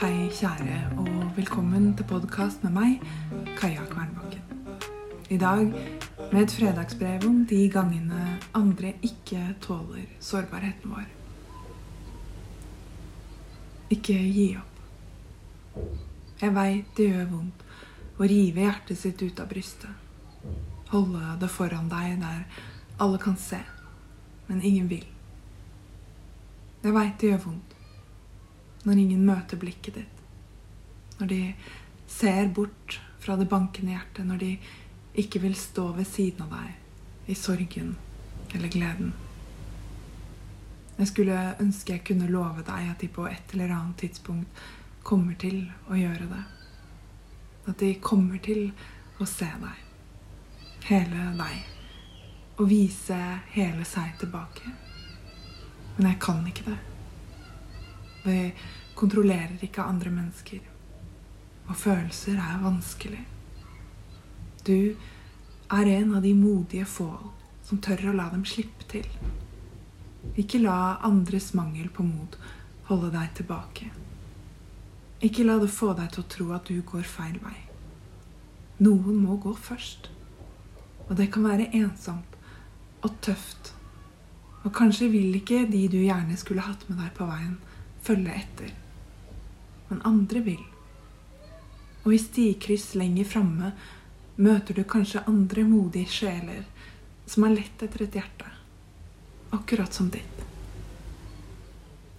kjære, og velkommen til podkast med meg, Kaja Kvernbakken. I dag med et fredagsbrev om de gangene andre ikke tåler sårbarheten vår. Ikke gi opp. Jeg veit det gjør vondt å rive hjertet sitt ut av brystet. Holde det foran deg der alle kan se, men ingen vil. Jeg veit det gjør vondt når ingen møter blikket ditt. Når de ser bort fra det bankende hjertet. Når de ikke vil stå ved siden av deg i sorgen eller gleden. Jeg skulle ønske jeg kunne love deg at de på et eller annet tidspunkt kommer til å gjøre det. At de kommer til å se deg. Hele deg. Og vise hele seg tilbake. Men jeg kan ikke det. Vi kontrollerer ikke andre mennesker. Og følelser er vanskelig. Du er en av de modige få som tør å la dem slippe til. Ikke la andres mangel på mod holde deg tilbake. Ikke la det få deg til å tro at du går feil vei. Noen må gå først. Og det kan være ensomt og tøft. Og kanskje vil ikke de du gjerne skulle hatt med deg på veien, følge etter. Men andre vil. Og i stikryss lenger framme møter du kanskje andre modige sjeler som har lett etter et hjerte, akkurat som ditt.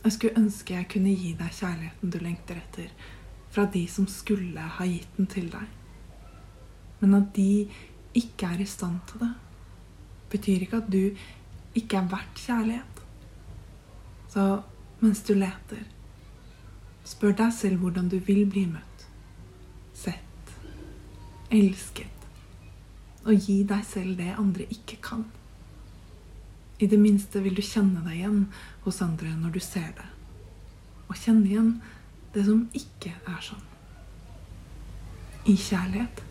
Jeg skulle ønske jeg kunne gi deg kjærligheten du lengter etter, fra de som skulle ha gitt den til deg. Men at de ikke er i stand til det, betyr ikke at du ikke er verdt kjærlighet. Så mens du leter. Spør deg selv hvordan du vil bli møtt, sett, elsket, og gi deg selv det andre ikke kan. I det minste vil du kjenne deg igjen hos andre når du ser det, og kjenne igjen det som ikke er sånn. I kjærlighet.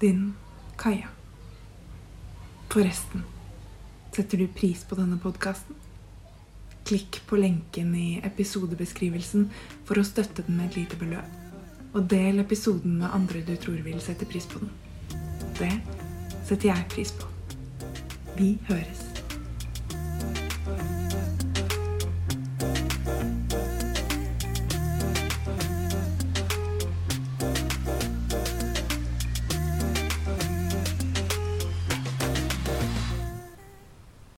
Din Kaja. Forresten, setter du pris på denne podkasten? Klikk på lenken i episodebeskrivelsen for å støtte den med et lite beløp. Og del episoden med andre du tror vil sette pris på den. Det setter jeg pris på. Vi høres.